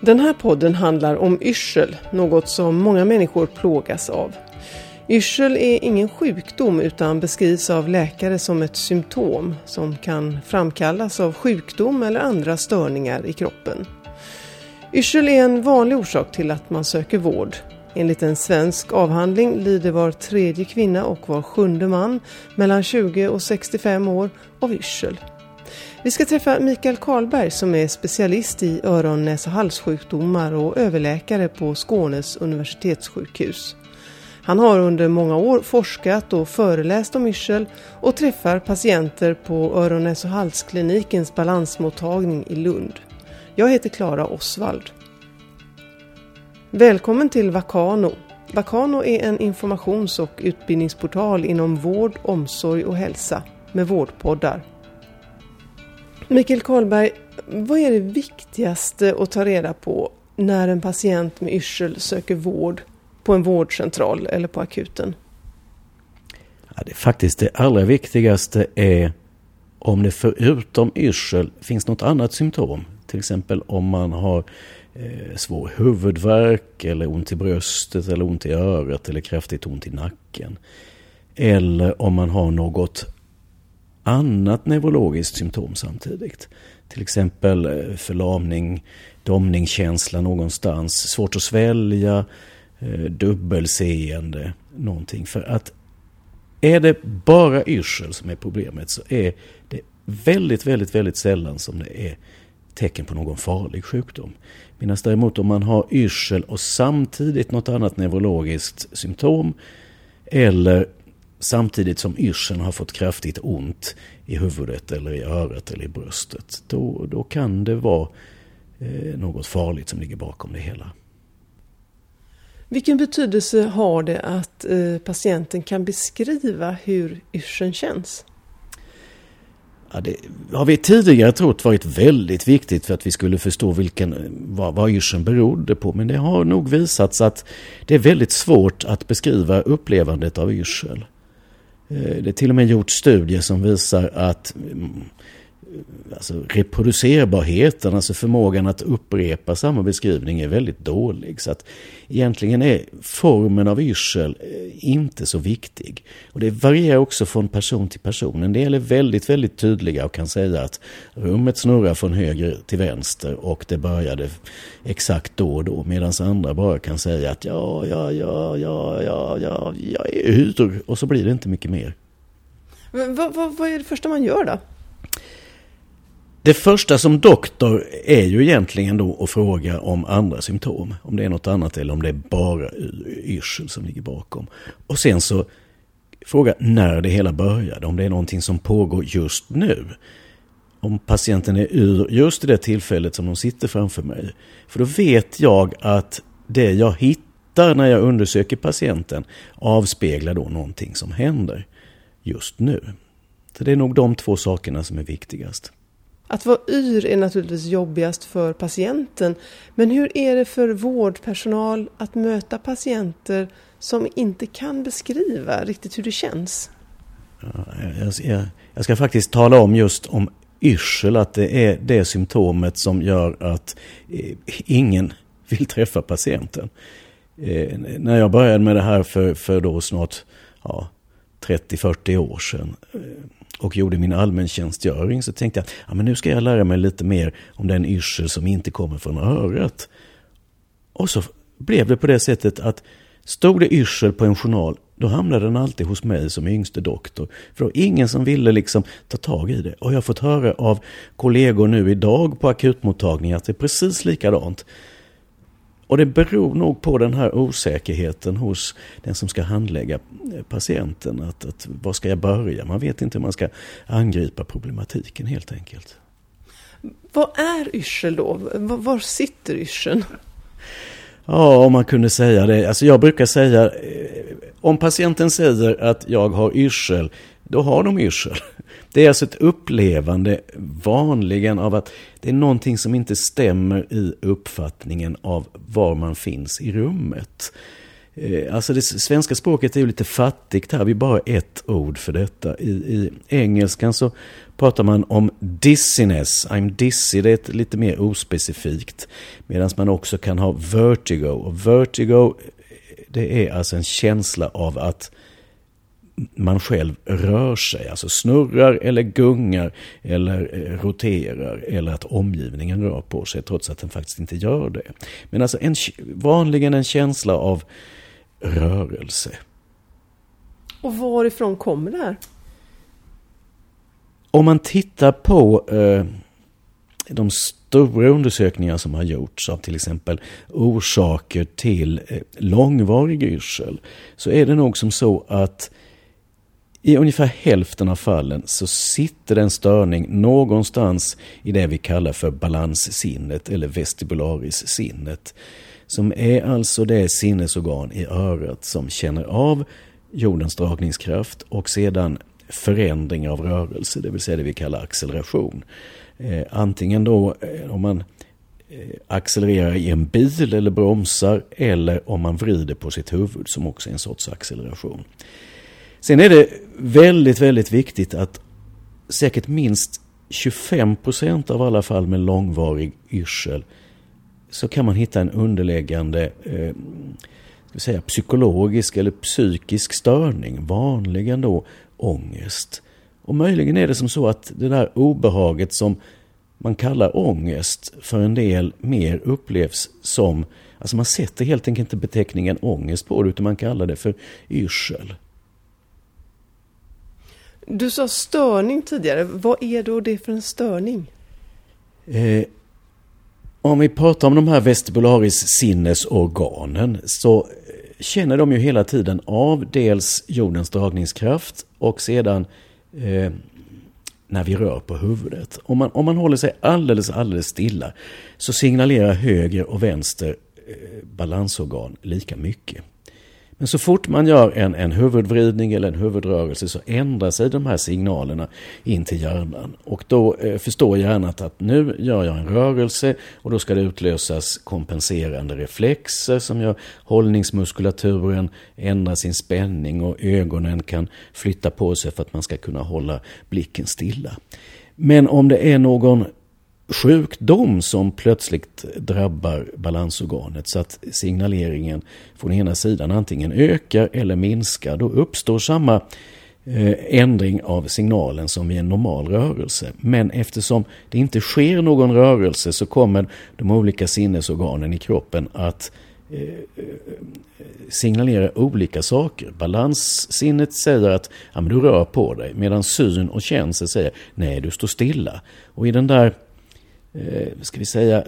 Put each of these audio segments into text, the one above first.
Den här podden handlar om yrsel, något som många människor plågas av. Yrsel är ingen sjukdom utan beskrivs av läkare som ett symptom som kan framkallas av sjukdom eller andra störningar i kroppen. Yrsel är en vanlig orsak till att man söker vård. Enligt en svensk avhandling lider var tredje kvinna och var sjunde man mellan 20 och 65 år av yrsel. Vi ska träffa Mikael Karlberg som är specialist i öron-, näs och halssjukdomar och överläkare på Skånes universitetssjukhus. Han har under många år forskat och föreläst om yrsel och träffar patienter på öron-, näs och halsklinikens balansmottagning i Lund. Jag heter Klara Osvald. Välkommen till Vakano. Vakano är en informations och utbildningsportal inom vård, omsorg och hälsa med vårdpoddar. Mikael Karlberg, vad är det viktigaste att ta reda på när en patient med yrsel söker vård på en vårdcentral eller på akuten? Ja, det faktiskt det allra viktigaste är om det förutom yrsel finns något annat symptom. Till exempel om man har eh, svår huvudvärk eller ont i bröstet eller ont i örat eller kraftigt ont i nacken. Eller om man har något annat neurologiskt symptom samtidigt. Till exempel eh, förlamning, domningskänsla någonstans, svårt att svälja, eh, dubbelseende, någonting. För att är det bara yrsel som är problemet så är det väldigt, väldigt, väldigt sällan som det är tecken på någon farlig sjukdom. Medan däremot om man har yrsel och samtidigt något annat neurologiskt symptom eller samtidigt som yrseln har fått kraftigt ont i huvudet eller i örat eller i bröstet. Då, då kan det vara eh, något farligt som ligger bakom det hela. Vilken betydelse har det att eh, patienten kan beskriva hur yrseln känns? Ja, det har vi tidigare trott varit väldigt viktigt för att vi skulle förstå vilken, vad, vad yrseln berodde på. Men det har nog visats att det är väldigt svårt att beskriva upplevandet av yrsel. Eh, det är till och med gjort studier som visar att alltså reproducerbarheten, alltså förmågan att upprepa samma beskrivning är väldigt dålig. Så att egentligen är formen av yrsel eh, inte så viktig. Och det varierar också från person till person. En del är väldigt, väldigt tydliga och kan säga att rummet snurrar från höger till vänster och det började exakt då och då. Medan andra bara kan säga att ja, ja, ja, ja, ja, ja, jag är ur och så blir det inte mycket mer. vad, vad, vad är det första man gör då? Det första som doktor är ju egentligen då att fråga om andra symptom. Om det är något annat eller om det är bara yrsel som ligger bakom. Och sen så fråga när det hela började. Om det är någonting som pågår just nu. Om patienten är ur just i det tillfället som de sitter framför mig. För då vet jag att det jag hittar när jag undersöker patienten avspeglar då någonting som händer just nu. Så det är nog de två sakerna som är viktigast. Att vara yr är naturligtvis jobbigast för patienten. Men hur är det för vårdpersonal att möta patienter som inte kan beskriva riktigt hur det känns? jag, ska, jag ska faktiskt tala om just om yrsel, att det är det symptomet som gör att eh, ingen vill träffa patienten. Eh, när jag började med det här för, för då snart ja, 30-40 år sedan eh, och gjorde min allmäntjänstgöring så tänkte jag att ja, men nu ska jag lära mig lite mer om den yrsel som inte kommer från örat. Och så blev det på det sättet att stod det yrsel på en journal då hamnade den alltid hos mig som yngste doktor. För det var ingen som ville liksom ta tag i det. Och jag har fått höra av kollegor nu idag på akutmottagningen att det är precis likadant. Och det beror nog på den här osäkerheten hos den som ska handlägga patienten. Att, att var ska jag börja? Man vet inte hur man ska angripa problematiken helt enkelt. Vad är yrsel då? Var sitter yrseln? Ja, om man kunde säga det. Alltså jag brukar säga, eh, om patienten säger att jag har yrsel, då har de yrsel. Det är alltså ett upplevande vanligen av att det är någonting som inte stämmer i uppfattningen av var man finns i rummet. Eh, alltså det svenska språket är ju lite fattigt här, vi har bara ett ord för detta. I, i engelskan så pratar man om dizziness. I'm dizzy, det är lite mer ospecifikt. Medan man också kan ha vertigo. Och vertigo, eh, det är alltså en känsla av att man själv rör sig, alltså snurrar eller gungar eller eh, roterar eller att omgivningen rör på sig trots att den faktiskt inte gör det. Men alltså en, vanligen en känsla av rörelse. Och varifrån kommer det här? Om man tittar på eh, de stora undersökningar som har gjorts av till exempel orsaker till eh, långvarig yrsel så är det nog som så att i ungefär hälften av fallen så sitter det en störning någonstans i det vi kallar för balanssinnet eller vestibularissinnet. Som är alltså det sinnesorgan i örat som känner av jordens dragningskraft och sedan förändring av rörelse, det vill säga det vi kallar acceleration. Eh, antingen då eh, om man eh, accelererar i en bil eller bromsar eller om man vrider på sitt huvud som också är en sorts acceleration. Sen är det väldigt, väldigt viktigt att säkert minst 25 procent av alla fall med långvarig yrsel så kan man hitta en underliggande eh, ska säga, psykologisk eller psykisk störning. Vanligen då ångest. Och möjligen är det som så att det där obehaget som man kallar ångest för en del mer upplevs som, alltså man sätter helt enkelt inte beteckningen ångest på det utan man kallar det för yrsel. Du sa störning tidigare. Vad är då det för en störning? Eh, om vi pratar om de här vestibularis sinnesorganen så eh, känner de ju hela tiden av dels jordens dragningskraft och sedan eh, när vi rör på huvudet. Om man, om man håller sig alldeles, alldeles stilla så signalerar höger och vänster eh, balansorgan lika mycket. Men så fort man gör en, en huvudvridning eller en huvudrörelse så ändrar sig de här signalerna in till hjärnan. Och då eh, förstår hjärnan att nu gör jag en rörelse och då ska det utlösas kompenserande reflexer som gör hållningsmuskulaturen ändra sin spänning och ögonen kan flytta på sig för att man ska kunna hålla blicken stilla. Men om det är någon sjukdom som plötsligt drabbar balansorganet så att signaleringen från ena sidan antingen ökar eller minskar. Då uppstår samma eh, ändring av signalen som vid en normal rörelse. Men eftersom det inte sker någon rörelse så kommer de olika sinnesorganen i kroppen att eh, eh, signalera olika saker. Balanssinnet säger att ja, men du rör på dig medan syn och känsel säger nej du står stilla. Och i den där eh, ska vi säga,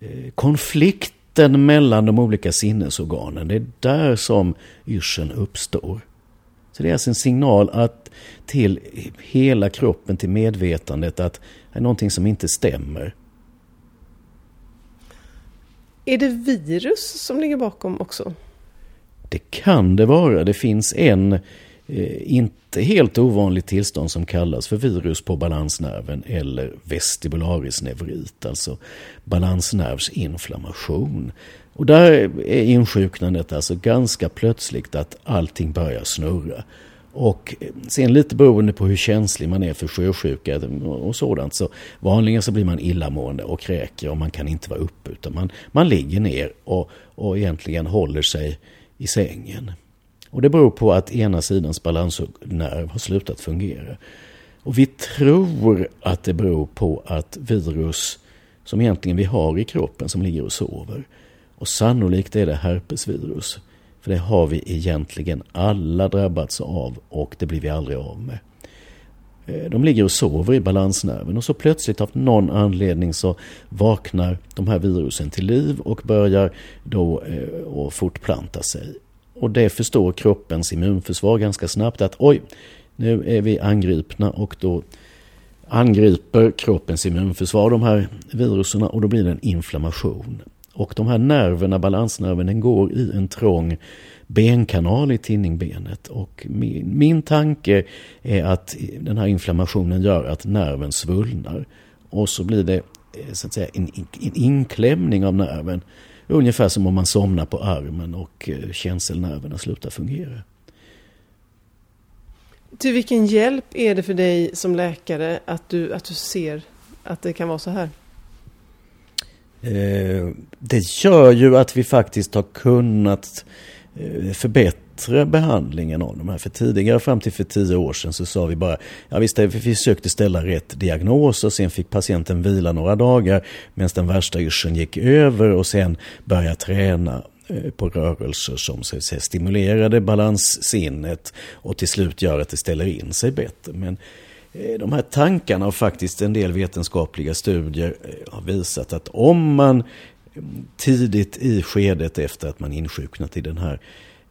eh, konflikten mellan de olika sinnesorganen. Det är där som yrseln uppstår. Så det är alltså en signal att, till hela kroppen, till medvetandet att det är någonting som inte stämmer. Är det virus som ligger bakom också? Det kan det vara. Det finns en Eh, inte helt ovanligt tillstånd som kallas för virus på balansnerven eller vestibularisneurit, alltså balansnervsinflammation. Och där är insjuknandet alltså ganska plötsligt att allting börjar snurra. Och sen lite beroende på hur känslig man är för sjösjuka och sådant så vanligen så blir man illamående och kräker och man kan inte vara uppe utan man, man ligger ner och, och egentligen håller sig i sängen. Och det beror på att ena sidans balansnerv har slutat fungera. Och vi tror att det beror på att virus som egentligen vi har i kroppen som ligger och sover. Och sannolikt är det herpesvirus. För det har vi egentligen alla drabbats av och det blir vi aldrig av med. Eh, de ligger och sover i balansnerven och så plötsligt av någon anledning så vaknar de här virusen till liv och börjar då eh, att fortplanta sig. Och det förstår kroppens immunförsvar ganska snabbt att oj, nu är vi angripna och då angriper kroppens immunförsvar de här virusen och då blir det en inflammation. Och de här nerverna, balansnerven, den går i en trång benkanal i tinningbenet. Och min, min tanke är att den här inflammationen gör att nerven svullnar. Och så blir det eh, så att säga, en, en inklämning av nerven Ungefär som om man somnar på armen och eh, känselnerverna slutar fungera. Till vilken hjälp är det för dig som läkare att du, att du ser att det kan vara så här? Eh, det gör ju att vi faktiskt har kunnat eh, bättre behandlingen av de här. För tidigare, fram till för tio år sedan, så sa vi bara, ja visst, vi försökte ställa rätt diagnos och sen fick patienten vila några dagar medan den värsta yrseln gick över och sen börja träna eh, på rörelser som så säga, stimulerade balanssinnet och till slut gör att det ställer in sig bättre. Men eh, de här tankarna och faktiskt en del vetenskapliga studier eh, har visat att om man mm, tidigt i skedet efter att man insjuknat i den här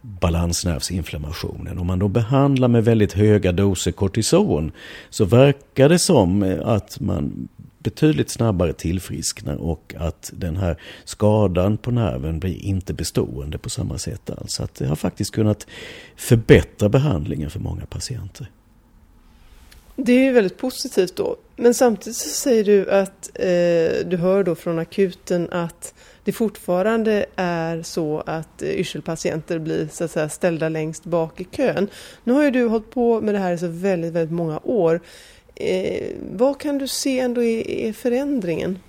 balansnervsinflammationen. Om man då behandlar med väldigt höga doser kortison så verkar det som eh, att man betydligt snabbare tillfrisknar och att den här skadan på nerven blir inte bestående på samma sätt alls. Att det har faktiskt kunnat förbättra behandlingen för många patienter. Det är ju väldigt positivt då. Men samtidigt så säger du att eh, du hör då från akuten att det fortfarande är så att eh, yrselpatienter blir så att säga, ställda längst bak i kön. Nu har ju du hållit på med det här i så väldigt, väldigt många år. Eh, vad kan du se ändå i är förändringen?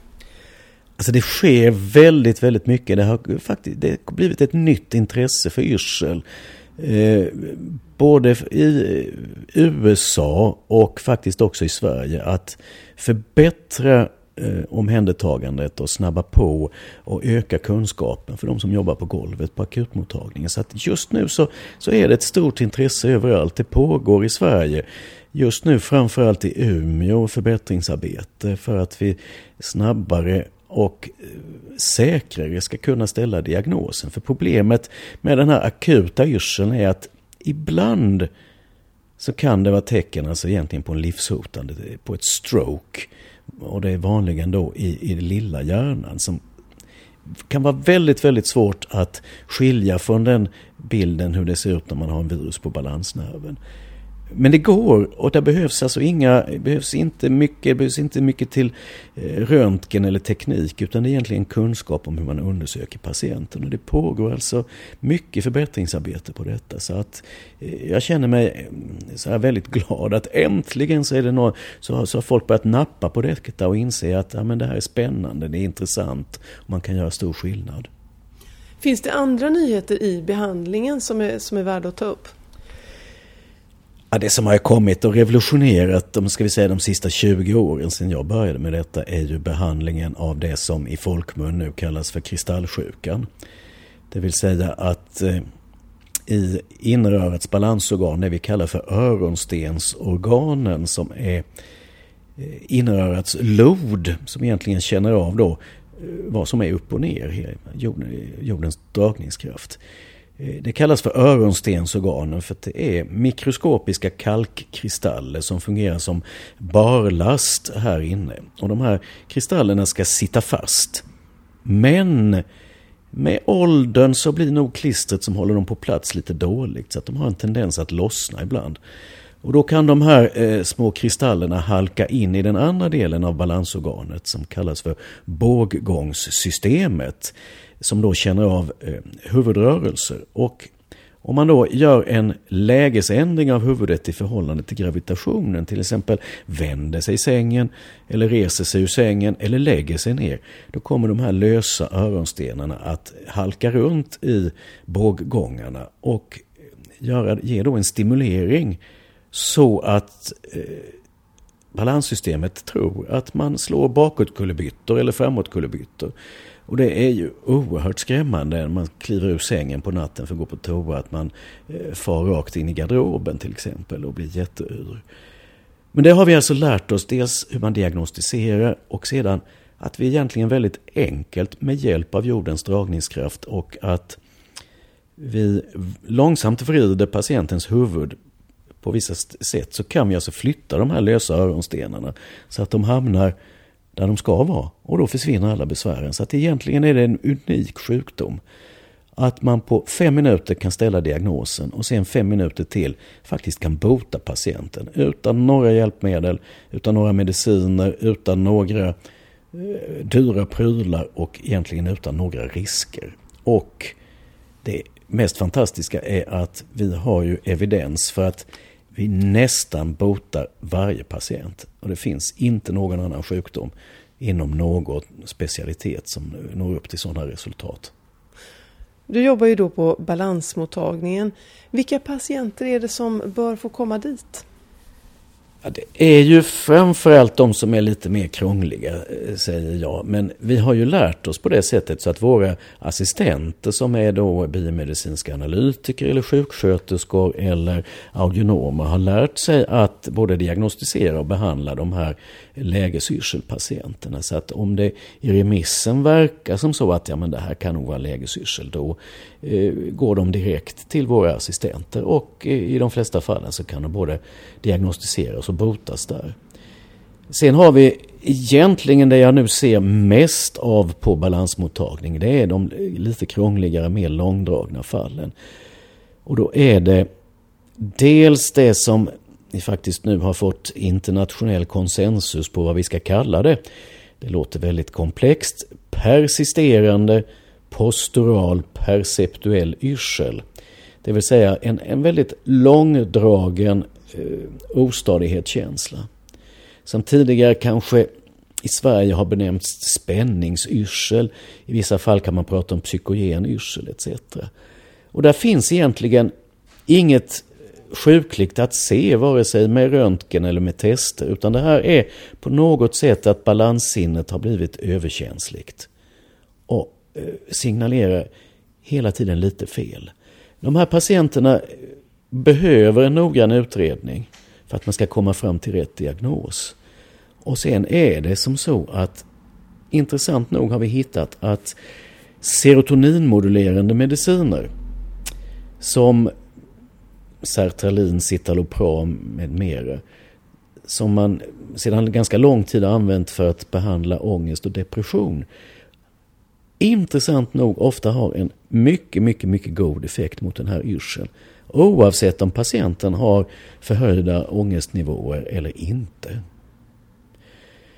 Alltså det sker väldigt, väldigt mycket. Det har faktiskt det har blivit ett nytt intresse för yrsel. Eh, både i eh, USA och faktiskt också i Sverige att förbättra eh, omhändertagandet och snabba på och öka kunskapen för de som jobbar på golvet på akutmottagningen. Så att just nu så, så är det ett stort intresse överallt. Det pågår i Sverige. Just nu framförallt i Umeå förbättringsarbete för att vi snabbare och eh, säkrare ska kunna ställa diagnosen. För problemet med den här akuta yrseln är att ibland så kan det vara tecken alltså egentligen på en livshotande, på ett stroke. Och det är vanligen då i, i den lilla hjärnan som kan vara väldigt, väldigt svårt att skilja från den bilden hur det ser ut när man har en virus på balansnerven. Men det går och det behövs alltså inga, behövs inte mycket, behövs inte mycket till eh, röntgen eller teknik utan det är egentligen kunskap om hur man undersöker patienten. Och det pågår alltså mycket förbättringsarbete på detta. Så att eh, jag känner mig mm, så här väldigt glad att äntligen så, är det någon, så, har, så har folk börjat nappa på detta och inse att ja, men det här är spännande, det är intressant och man kan göra stor skillnad. Finns det andra nyheter i behandlingen som är, som är värda att ta upp? Ja, det som har kommit och revolutionerat de, ska vi säga, de sista 20 åren sedan jag började med detta är ju behandlingen av det som i folkmun nu kallas för kristallsjukan. Det vill säga att eh, i inrörets balansorgan, det vi kallar för öronstensorganen som är eh, inrörets lod som egentligen känner av då eh, vad som är upp och ner, jordens dragningskraft. Eh, det kallas för öronstensorganen för att det är mikroskopiska kalkkristaller som fungerar som barlast här inne. Och de här kristallerna ska sitta fast. Men med åldern så blir nog klistret som håller dem på plats lite dåligt så att de har en tendens att lossna ibland. Och då kan de här eh, små kristallerna halka in i den andra delen av balansorganet som kallas för båggångssystemet som då känner av eh, huvudrörelser. Och om man då gör en lägesändring av huvudet i förhållande till gravitationen, till exempel vänder sig i sängen eller reser sig ur sängen eller lägger sig ner, då kommer de här lösa öronstenarna att halka runt i båggångarna och göra, ge då en stimulering så att eh, balanssystemet tror att man slår bakåtkullerbyttor eller framåtkullerbyttor. Och det är ju oerhört skrämmande när man kliver ur sängen på natten för att gå på toa. Att man eh, far rakt in i garderoben till exempel och blir jätteyr. Men det har vi alltså lärt oss dels hur man diagnostiserar och sedan att vi egentligen väldigt enkelt med hjälp av jordens dragningskraft och att vi långsamt vrider patientens huvud på vissa sätt så kan vi alltså flytta de här lösa öronstenarna så att de hamnar där de ska vara. Och då försvinner alla besvären. Så att egentligen är det en unik sjukdom. Att man på fem minuter kan ställa diagnosen och sen fem minuter till faktiskt kan bota patienten. Utan några hjälpmedel, utan några mediciner, utan några eh, dyra prylar och egentligen utan några risker. Och det mest fantastiska är att vi har ju evidens för att vi nästan botar varje patient. Och det finns inte någon annan sjukdom inom någon specialitet som når upp till sådana resultat. Du jobbar ju då på balansmottagningen. Vilka patienter är det som bör få komma dit? Ja, det är ju framförallt de som är lite mer krångliga, eh, säger jag. Men vi har ju lärt oss på det sättet så att våra assistenter som är då biomedicinska analytiker eller sjuksköterskor eller audionomer har lärt sig att både diagnostisera och behandla de här lägesyrselpatienterna. Så att om det i remissen verkar som så att ja, men det här kan nog vara lägesyrsel, då eh, går de direkt till våra assistenter och eh, i de flesta fallen så kan de både diagnostisera och botas där. Sen har vi egentligen det jag nu ser mest av på balansmottagning. Det är de lite krångligare, mer långdragna fallen. Och då är det dels det som vi faktiskt nu har fått internationell konsensus på vad vi ska kalla det. Det låter väldigt komplext. Persisterande postural perceptuell yrsel. Det vill säga en, en väldigt långdragen eh, ostadighetskänsla. Som tidigare kanske i Sverige har benämnts spänningsyrsel. I vissa fall kan man prata om psykogen yrsel etc. Och där finns egentligen inget sjukligt att se vare sig med röntgen eller med tester utan det här är på något sätt att balanssinnet har blivit överkänsligt och eh, signalerar hela tiden lite fel. De här patienterna behöver en noggrann utredning för att man ska komma fram till rätt diagnos. Och sen är det som så att intressant nog har vi hittat att serotoninmodulerande mediciner som sertralin, citalopram med mera som man sedan ganska lång tid har använt för att behandla ångest och depression intressant nog ofta har en mycket, mycket, mycket god effekt mot den här yrseln. Oavsett om patienten har förhöjda ångestnivåer eller inte.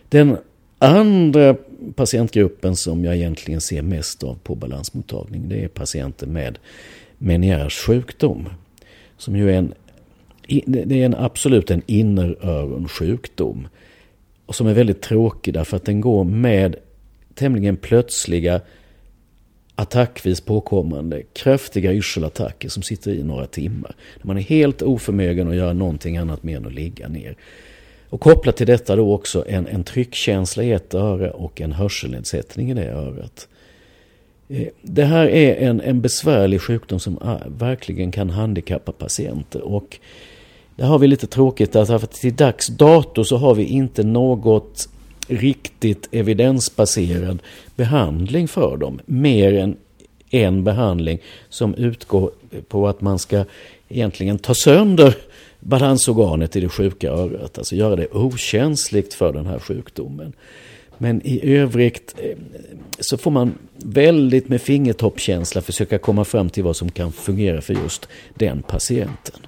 Den andra patientgruppen som jag egentligen ser mest av på balansmottagning det är patienter med Meniers sjukdom. Som ju är en, det är en absolut en inneröronsjukdom. Och som är väldigt tråkig därför att den går med tämligen plötsliga attackvis påkommande kraftiga yrselattacker som sitter i några timmar. Man är helt oförmögen att göra någonting annat mer än att ligga ner. Och kopplat till detta då också en, en tryckkänsla i ett öra och en hörselnedsättning i det örat. Eh, det här är en, en besvärlig sjukdom som ah, verkligen kan handikappa patienter. Och där har vi lite tråkigt därför att till dags dato så har vi inte något riktigt evidensbaserad behandling för dem. Mer än en behandling som utgår på att man ska egentligen ta sönder balansorganet i det sjuka örat. Alltså göra det okänsligt för den här sjukdomen. Men i övrigt eh, så får man väldigt med fingertoppkänsla försöka komma fram till vad som kan fungera för just den patienten.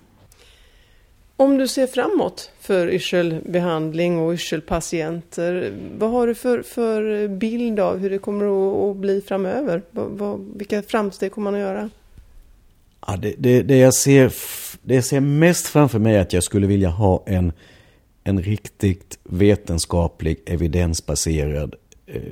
Om du ser framåt för yrselbehandling och yrselpatienter, vad har du för, för bild av hur det kommer att, bli framöver? Vad, vad, vilka framsteg kommer man att göra? Ja, det, det, det, jag ser, det jag ser mest framför mig är att jag skulle vilja ha en, en riktigt vetenskaplig, evidensbaserad eh,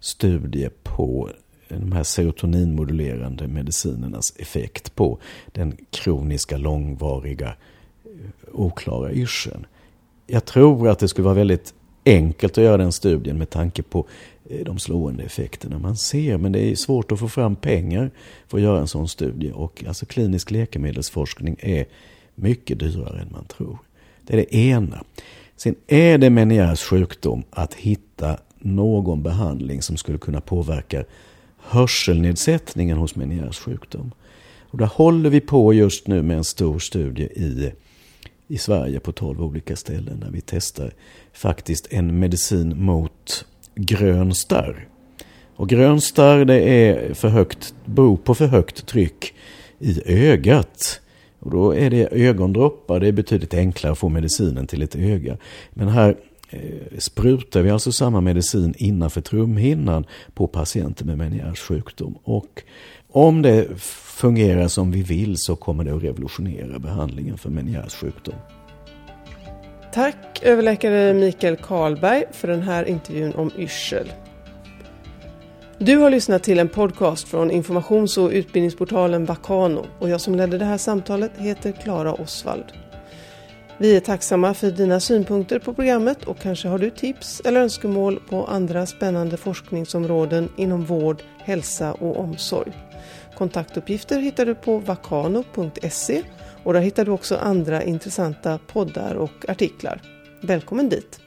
studie på de här serotoninmodulerande medicinernas effekt på den kroniska, långvariga oklara yrseln. Jag tror att det skulle vara väldigt enkelt att göra den studien med tanke på eh, de slående effekterna man ser. Men det är svårt att få fram pengar för att göra en sån studie. Och alltså klinisk läkemedelsforskning är mycket dyrare än man tror. Det är det ena. Sen är det Meniers sjukdom att hitta någon behandling som skulle kunna påverka hörselnedsättningen hos Meniers sjukdom. Och där håller vi på just nu med en stor studie i i Sverige på 12 olika ställen där vi testar faktiskt en medicin mot grön starr. Och grön starr det är för högt, beror på för högt tryck i ögat. Och då är det ögondroppar, det är betydligt enklare att få medicinen till ett öga. Men här eh, sprutar vi alltså samma medicin innanför trumhinnan på patienter med Ménières sjukdom. Och om det fungerar som vi vill så kommer det att revolutionera behandlingen för Meniers sjukdom. Tack överläkare Mikael Karlberg för den här intervjun om yrsel. Du har lyssnat till en podcast från informations och utbildningsportalen Vakano och jag som ledde det här samtalet heter Klara Osvald. Vi är tacksamma för dina synpunkter på programmet och kanske har du tips eller önskemål på andra spännande forskningsområden inom vård, hälsa och omsorg. Kontaktuppgifter hittar du på vakano.se och där hittar du också andra intressanta poddar och artiklar. Välkommen dit!